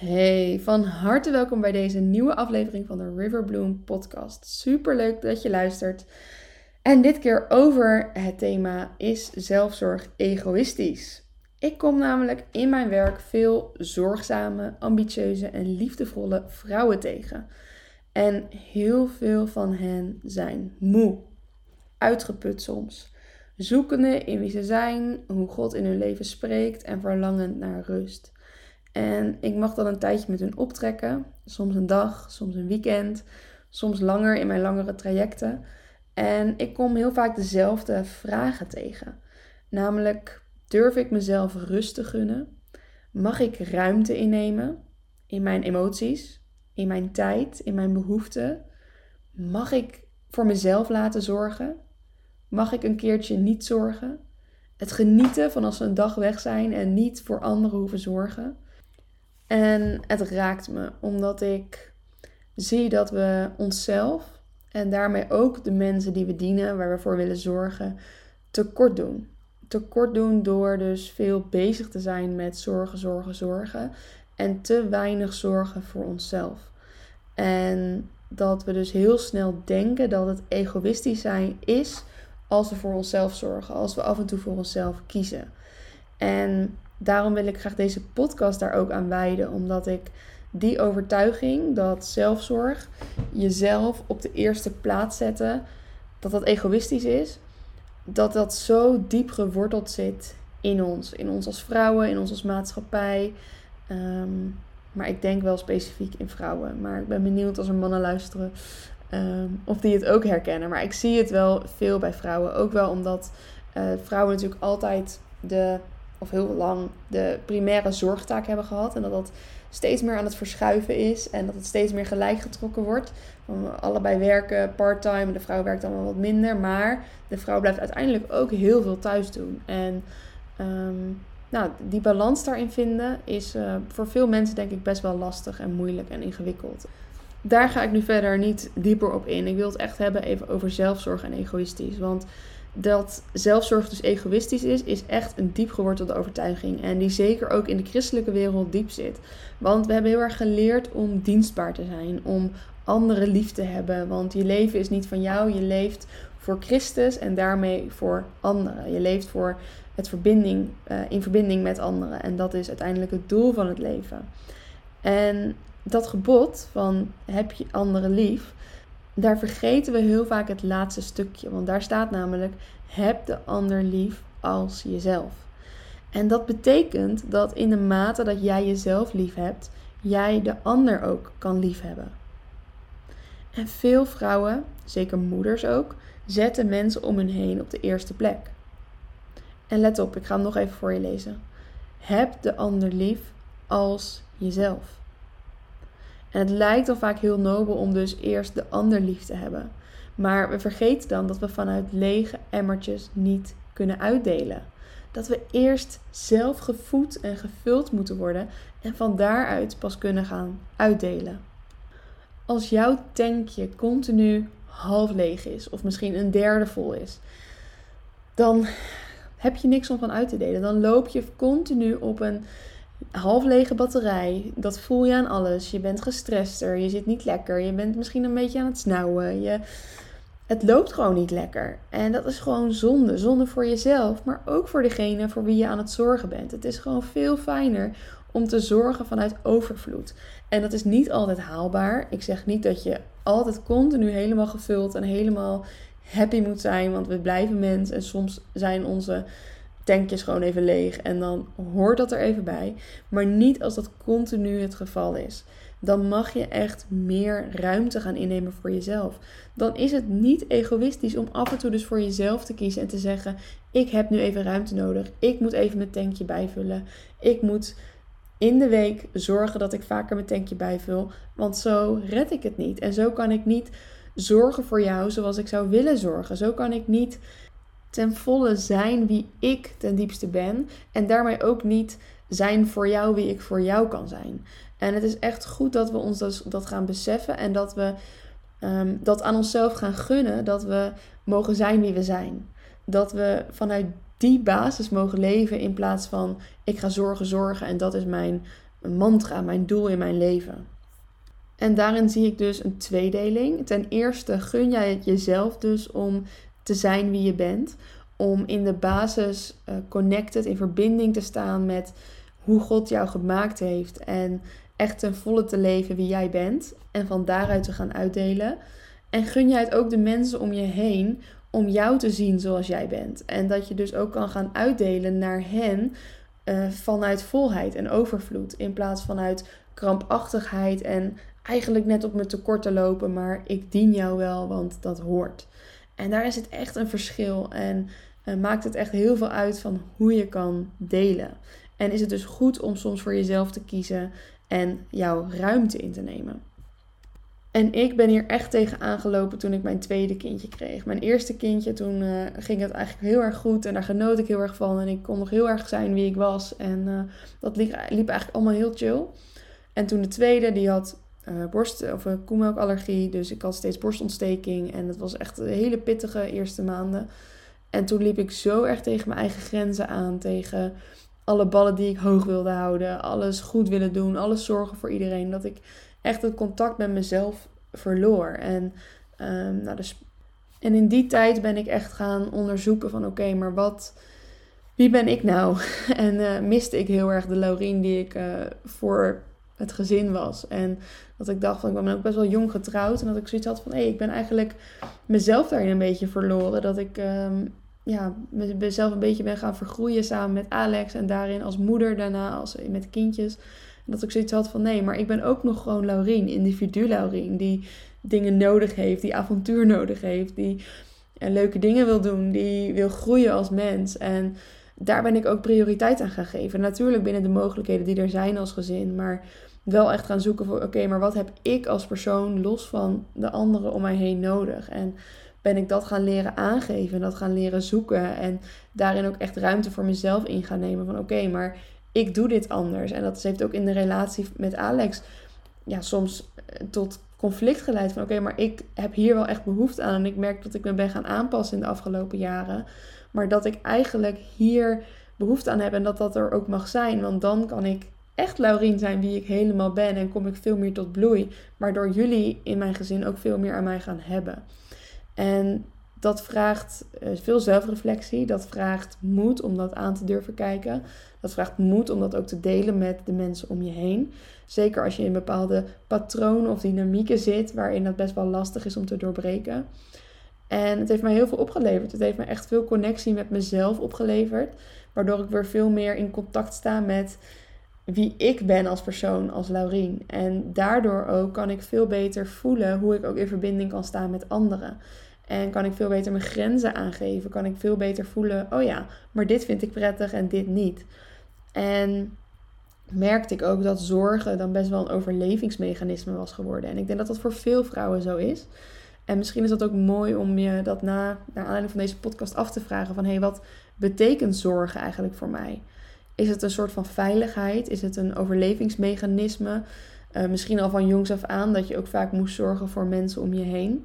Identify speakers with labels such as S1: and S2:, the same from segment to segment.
S1: Hey, van harte welkom bij deze nieuwe aflevering van de Riverbloom podcast. Super leuk dat je luistert. En dit keer over het thema is zelfzorg egoïstisch. Ik kom namelijk in mijn werk veel zorgzame, ambitieuze en liefdevolle vrouwen tegen. En heel veel van hen zijn moe, uitgeput soms, zoekende in wie ze zijn, hoe God in hun leven spreekt en verlangend naar rust. En ik mag dan een tijdje met hun optrekken. Soms een dag, soms een weekend, soms langer in mijn langere trajecten. En ik kom heel vaak dezelfde vragen tegen. Namelijk, durf ik mezelf rust te gunnen? Mag ik ruimte innemen in mijn emoties, in mijn tijd, in mijn behoeften? Mag ik voor mezelf laten zorgen? Mag ik een keertje niet zorgen? Het genieten van als we een dag weg zijn en niet voor anderen hoeven zorgen. En het raakt me omdat ik zie dat we onszelf en daarmee ook de mensen die we dienen, waar we voor willen zorgen, tekort doen. Tekort doen door dus veel bezig te zijn met zorgen, zorgen, zorgen en te weinig zorgen voor onszelf. En dat we dus heel snel denken dat het egoïstisch zijn is als we voor onszelf zorgen, als we af en toe voor onszelf kiezen. En daarom wil ik graag deze podcast daar ook aan wijden, omdat ik die overtuiging dat zelfzorg, jezelf op de eerste plaats zetten, dat dat egoïstisch is, dat dat zo diep geworteld zit in ons, in ons als vrouwen, in ons als maatschappij. Ehm, maar ik denk wel specifiek in vrouwen. Maar ik ben benieuwd als er mannen luisteren ehm, of die het ook herkennen. Maar ik zie het wel veel bij vrouwen. Ook wel omdat uh, vrouwen natuurlijk altijd de of heel lang de primaire zorgtaak hebben gehad. En dat dat steeds meer aan het verschuiven is. En dat het steeds meer gelijk getrokken wordt. Allebei werken part-time. De vrouw werkt allemaal wat minder. Maar de vrouw blijft uiteindelijk ook heel veel thuis doen. En ehm, nou, die balans daarin vinden is uh, voor veel mensen denk ik best wel lastig en moeilijk en ingewikkeld. Daar ga ik nu verder niet dieper op in. Ik wil het echt hebben even over zelfzorg en egoïstisch. Want dat zelfzorg dus egoïstisch is, is echt een diep gewortelde overtuiging. En die zeker ook in de christelijke wereld diep zit. Want we hebben heel erg geleerd om dienstbaar te zijn, om anderen lief te hebben. Want je leven is niet van jou, je leeft voor Christus en daarmee voor anderen. Je leeft voor het verbinding, uh, in verbinding met anderen. En dat is uiteindelijk het doel van het leven. En dat gebod van heb je anderen lief, daar vergeten we heel vaak het laatste stukje. Want daar staat namelijk: heb de ander lief als jezelf. En dat betekent dat in de mate dat jij jezelf lief hebt, jij de ander ook kan liefhebben. En veel vrouwen, zeker moeders ook, zetten mensen om hun heen op de eerste plek. En let op, ik ga hem nog even voor je lezen. Heb de ander lief als jezelf. En het lijkt dan vaak heel nobel om dus eerst de ander lief te hebben. Maar we vergeten dan dat we vanuit lege emmertjes niet kunnen uitdelen. Dat we eerst zelf gevoed en gevuld moeten worden en van daaruit pas kunnen gaan uitdelen. Als jouw tankje continu half leeg is, of misschien een derde vol is, dan heb je niks om van uit te delen. Dan loop je continu op een half lege batterij. Dat voel je aan alles. Je bent gestrester. Je zit niet lekker. Je bent misschien een beetje aan het snauwen. Je, het loopt gewoon niet lekker. En dat is gewoon zonde. Zonde voor jezelf, maar ook voor degene voor wie je aan het zorgen bent. Het is gewoon veel fijner om te zorgen vanuit overvloed. En dat is niet altijd haalbaar. Ik zeg niet dat je altijd continu helemaal gevuld en helemaal happy moet zijn, want we blijven mens en soms zijn onze tankjes gewoon even leeg en dan hoort dat er even bij. Maar niet als dat continu het geval is. Dan mag je echt meer ruimte gaan innemen voor jezelf. Dan is het niet egoïstisch om af en toe dus voor jezelf te kiezen en te zeggen: Ik heb nu even ruimte nodig. Ik moet even mijn tankje bijvullen. Ik moet in de week zorgen dat ik vaker mijn tankje bijvul. Want zo red ik het niet. En zo kan ik niet zorgen voor jou zoals ik zou willen zorgen. Zo kan ik niet ten volle zijn wie ik ten diepste ben. En daarmee ook niet zijn voor jou wie ik voor jou kan zijn. En het is echt goed dat we ons dat, dat gaan beseffen en dat we um, dat aan onszelf gaan gunnen. Dat we mogen zijn wie we zijn. Dat we vanuit die basis mogen leven in plaats van ik ga zorgen, zorgen en dat is mijn mantra, mijn doel in mijn leven. En daarin zie ik dus een tweedeling. Ten eerste gun jij het jezelf dus om te zijn wie je bent. Om in de basis uh, connected, in verbinding te staan met hoe God jou gemaakt heeft. En echt ten volle te leven wie jij bent. En van daaruit te gaan uitdelen. En gun jij het ook de mensen om je heen om jou te zien zoals jij bent. En dat je dus ook kan gaan uitdelen naar hen uh, vanuit volheid en overvloed. In plaats vanuit krampachtigheid en eigenlijk net op mijn tekorten lopen, maar ik dien jou wel, want dat hoort. En daar is het echt een verschil en uh, maakt het echt heel veel uit van hoe je kan delen. En is het dus goed om soms voor jezelf te kiezen en jouw ruimte in te nemen. En ik ben hier echt tegen aangelopen toen ik mijn tweede kindje kreeg. Mijn eerste kindje, toen uh, ging het eigenlijk heel erg goed en daar genoot ik heel erg van. En ik kon nog heel erg zijn wie ik was. En uh, dat liep, liep, eigenlijk allemaal heel chill. En toen de tweede, die had uh, borst- of koemelkallergie. Dus ik had steeds borstontsteking. En het was echt een hele pittige eerste maanden. En toen liep ik zo erg tegen mijn eigen grenzen aan. Tegen alle ballen die ik hoog wilde houden. Alles goed willen doen. Alles zorgen voor iedereen. Dat ik echt het contact met mezelf verloor. En, um, nou, dus, en in die tijd ben ik echt gaan onderzoeken van oké, maar wat, wie ben ik nou? en uh, miste ik heel erg de Laurien die ik uh, voor het gezin was. En dat ik dacht van ik ben ook best wel jong getrouwd. En dat ik zoiets had van hé, ik ben eigenlijk mezelf daarin een beetje verloren. Dat ik um, ja, mezelf een beetje ben gaan vergroeien samen met Alex. En daarin als moeder daarna, als, met kindjes dat ik zoiets had van nee, maar ik ben ook nog gewoon Laurien, individu Laurien, die dingen nodig heeft, die avontuur nodig heeft, die en leuke dingen wil doen, die wil groeien als mens. En daar ben ik ook prioriteit aan gaan geven. Natuurlijk binnen de mogelijkheden die er zijn als gezin, maar wel echt gaan zoeken voor oké, maar wat heb ik als persoon los van de anderen om mij heen nodig? En ben ik dat gaan leren aangeven en dat gaan leren zoeken en daarin ook echt ruimte voor mezelf in gaan nemen van oké, maar ik doe dit anders. En dat heeft ook in de relatie met Alex ja, soms eh, tot conflict geleid. Van oké, maar ik heb hier wel echt behoefte aan. En ik merk dat ik me ben gaan aanpassen in de afgelopen jaren. Maar dat ik eigenlijk hier behoefte aan heb en dat dat er ook mag zijn. Want dan kan ik echt Laurien zijn wie ik helemaal ben en kom ik veel meer tot bloei. Waardoor jullie in mijn gezin ook veel meer aan mij gaan hebben. En dat vraagt eh, veel zelfreflectie. Dat vraagt moed om dat aan te durven kijken. Dat vraagt moed om dat ook te delen met de mensen om je heen. Zeker als je in bepaalde patronen of dynamieken zit waarin dat best wel lastig is om te doorbreken. En het heeft mij heel veel opgeleverd. Het heeft mij echt veel connectie met mezelf opgeleverd. Waardoor ik weer veel meer in contact sta met wie ik ben als persoon, als Laurien. En daardoor ook kan ik veel beter voelen hoe ik ook in verbinding kan staan met anderen. En kan ik veel beter mijn grenzen aangeven. Kan ik veel beter voelen, oh ja, maar dit vind ik prettig en dit niet. En merkte ik ook dat zorgen dan best wel een overlevingsmechanisme was geworden. En ik denk dat dat voor veel vrouwen zo is. En misschien is dat ook mooi om je dat na, naar aanleiding van deze podcast af te vragen van hé, hey, wat betekent zorgen eigenlijk voor mij? Is het een soort van veiligheid? Is het een overlevingsmechanisme? Uh, misschien al van jongs af aan dat je ook vaak moest zorgen voor mensen om je heen.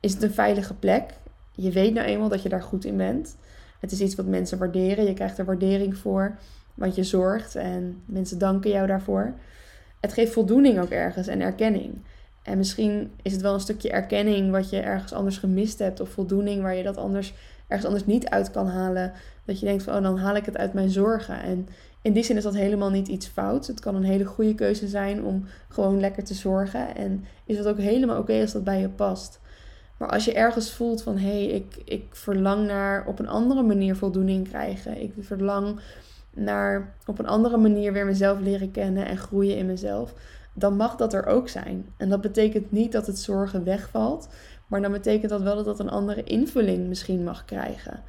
S1: Is het een veilige plek? Je weet nou eenmaal dat je daar goed in bent. Het is iets wat mensen waarderen. Je krijgt er waardering voor, want je zorgt en mensen danken jou daarvoor. Het geeft voldoening ook ergens en erkenning. En misschien is het wel een stukje erkenning wat je ergens anders gemist hebt, of voldoening waar je dat anders ergens anders niet uit kan halen. Dat je denkt van, oh, dan haal ik het uit mijn zorgen. En in die zin is dat helemaal niet iets fouts. Het kan een hele goede keuze zijn om gewoon lekker te zorgen. En is het ook helemaal oké als dat bij je past. Maar als je ergens voelt van hé, hey, ik, ik verlang naar op een andere manier voldoening krijgen. Ik verlang naar op een andere manier weer mezelf leren kennen en groeien in mezelf. Dan mag dat er ook zijn. En dat betekent niet dat het zorgen wegvalt. Maar dan betekent dat wel dat dat een andere invulling misschien mag krijgen.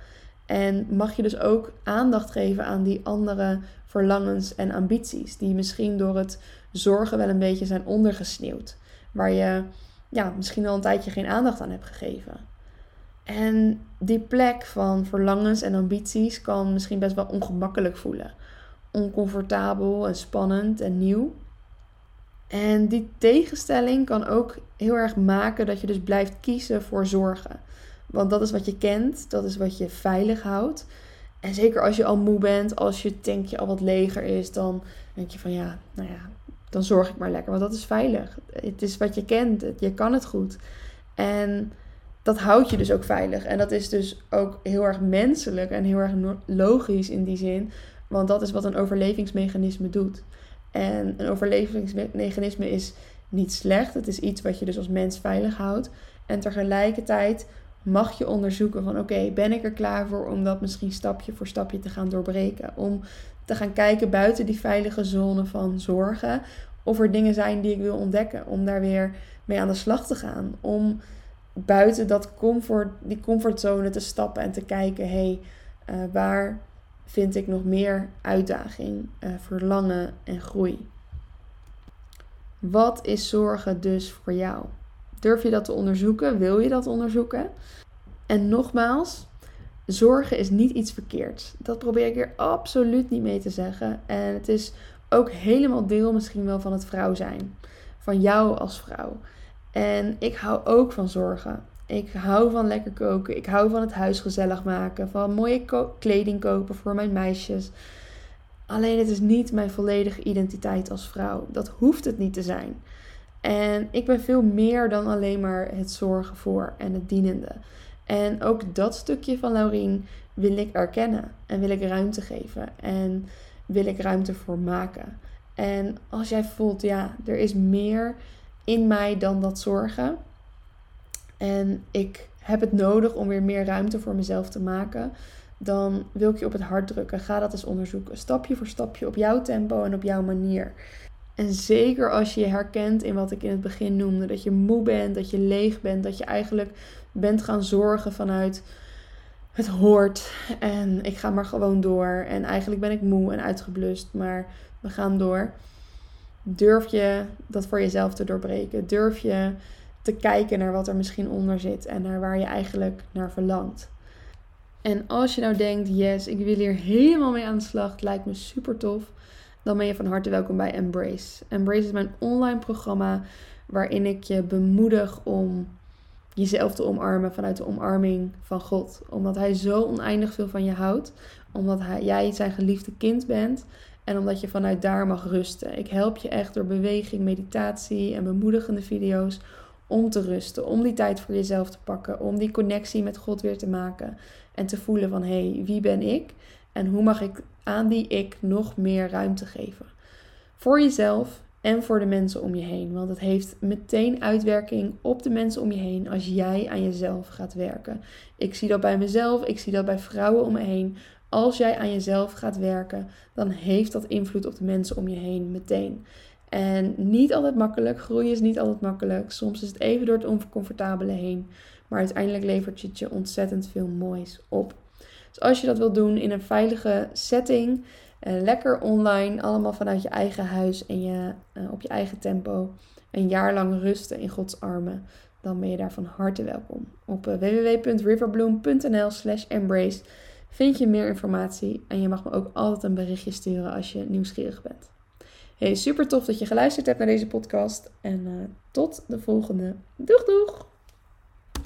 S1: En mag je dus ook aandacht geven aan die andere verlangens en ambities. Die misschien door het zorgen wel een beetje zijn ondergesneeuwd. Waar je ja, misschien al een tijdje geen aandacht aan heb gegeven. En die plek van verlangens en ambities kan misschien best wel ongemakkelijk voelen. Oncomfortabel en spannend en nieuw. En die tegenstelling kan ook heel erg maken dat je dus blijft kiezen voor zorgen. Want dat is wat je kent, dat is wat je veilig houdt. En zeker als je al moe bent, als je tankje al wat leger is, dan denk je van ja, nou ja, dan zorg ik maar lekker. Want dat is veilig. Het is wat je kent. Je kan het goed. En dat houdt je dus ook veilig. En dat is dus ook heel erg menselijk en heel erg logisch in die zin. Want dat is wat een overlevingsmechanisme doet. En een overlevingsmechanisme is niet slecht. Het is iets wat je dus als mens veilig houdt. En tegelijkertijd mag je onderzoeken van oké, ben ik er klaar voor om dat misschien stapje voor stapje te gaan doorbreken. Om te gaan kijken buiten die veilige zone van zorgen. Of er dingen zijn die ik wil ontdekken. Om daar weer mee aan de slag te gaan. Om buiten dat comfort, die comfortzone te stappen en te kijken, hé, hey, uh, waar vind ik nog meer uitdaging, uh, verlangen en groei? Wat is zorgen dus voor jou? Durf je dat te onderzoeken? Wil je dat onderzoeken? En nogmaals, zorgen is niet iets verkeerds. Dat probeer ik hier absoluut niet mee te zeggen. En het is ook helemaal deel misschien wel van het vrouw zijn. Van jou als vrouw. En ik hou ook van zorgen. Ik hou van lekker koken. Ik hou van het huis gezellig maken. Van mooie kleding kopen voor mijn meisjes. Alleen het is niet mijn volledige identiteit als vrouw. Dat hoeft het niet te zijn. En ik ben veel meer dan alleen maar het zorgen voor en het dienende. En ook dat stukje van Laurien wil ik erkennen en wil ik ruimte geven en wil ik ruimte voor maken. En als jij voelt, ja, er is meer in mij dan dat zorgen. En ik heb het nodig om weer meer ruimte voor mezelf te maken. Dan wil ik je op het hart drukken. Ga dat eens onderzoeken. Stapje voor stapje op jouw tempo en op jouw manier. En zeker als je je herkent in wat ik in het begin noemde. Dat je moe bent, dat je leeg bent. Dat je eigenlijk bent gaan zorgen vanuit het hoort. En ik ga maar gewoon door. En eigenlijk ben ik moe en uitgeblust. Maar we gaan door. Durf je dat voor jezelf te doorbreken? Durf je te kijken naar wat er misschien onder zit en naar waar je eigenlijk naar verlangt? En als je nou denkt, yes, ik wil hier helemaal mee aan de slag, lijkt me super tof, dan ben je van harte welkom bij Embrace. Embrace is mijn online programma waarin ik je bemoedig om jezelf te omarmen vanuit de omarming van God. Omdat Hij zo oneindig veel van je houdt. Omdat hij, jij zijn geliefde kind bent. En omdat je vanuit daar mag rusten. Ik help je echt door beweging, meditatie en bemoedigende video's om te rusten. Om die tijd voor jezelf te pakken. Om die connectie met God weer te maken. En te voelen van hé, hey, wie ben ik? En hoe mag ik aan die ik nog meer ruimte geven? Voor jezelf en voor de mensen om je heen. Want het heeft meteen uitwerking op de mensen om je heen als jij aan jezelf gaat werken. Ik zie dat bij mezelf, ik zie dat bij vrouwen om me heen. Als jij aan jezelf gaat werken, dan heeft dat invloed op de mensen om je heen meteen. En niet altijd makkelijk. Groeien is niet altijd makkelijk. Soms is het even door het oncomfortabele heen. Maar uiteindelijk levert het je ontzettend veel moois op. Dus als je dat wilt doen in een veilige setting, uh, lekker online, allemaal vanuit je eigen huis en je, uh, op je eigen tempo, een jaar lang rusten in Gods armen, dan ben je daar van harte welkom. Op uh, www.riverbloom.nl/slash embrace vind je meer informatie en je mag me ook altijd een berichtje sturen als je nieuwsgierig bent. Hey, super tof dat je geluisterd hebt naar deze podcast en tot de volgende. Doeg doeg!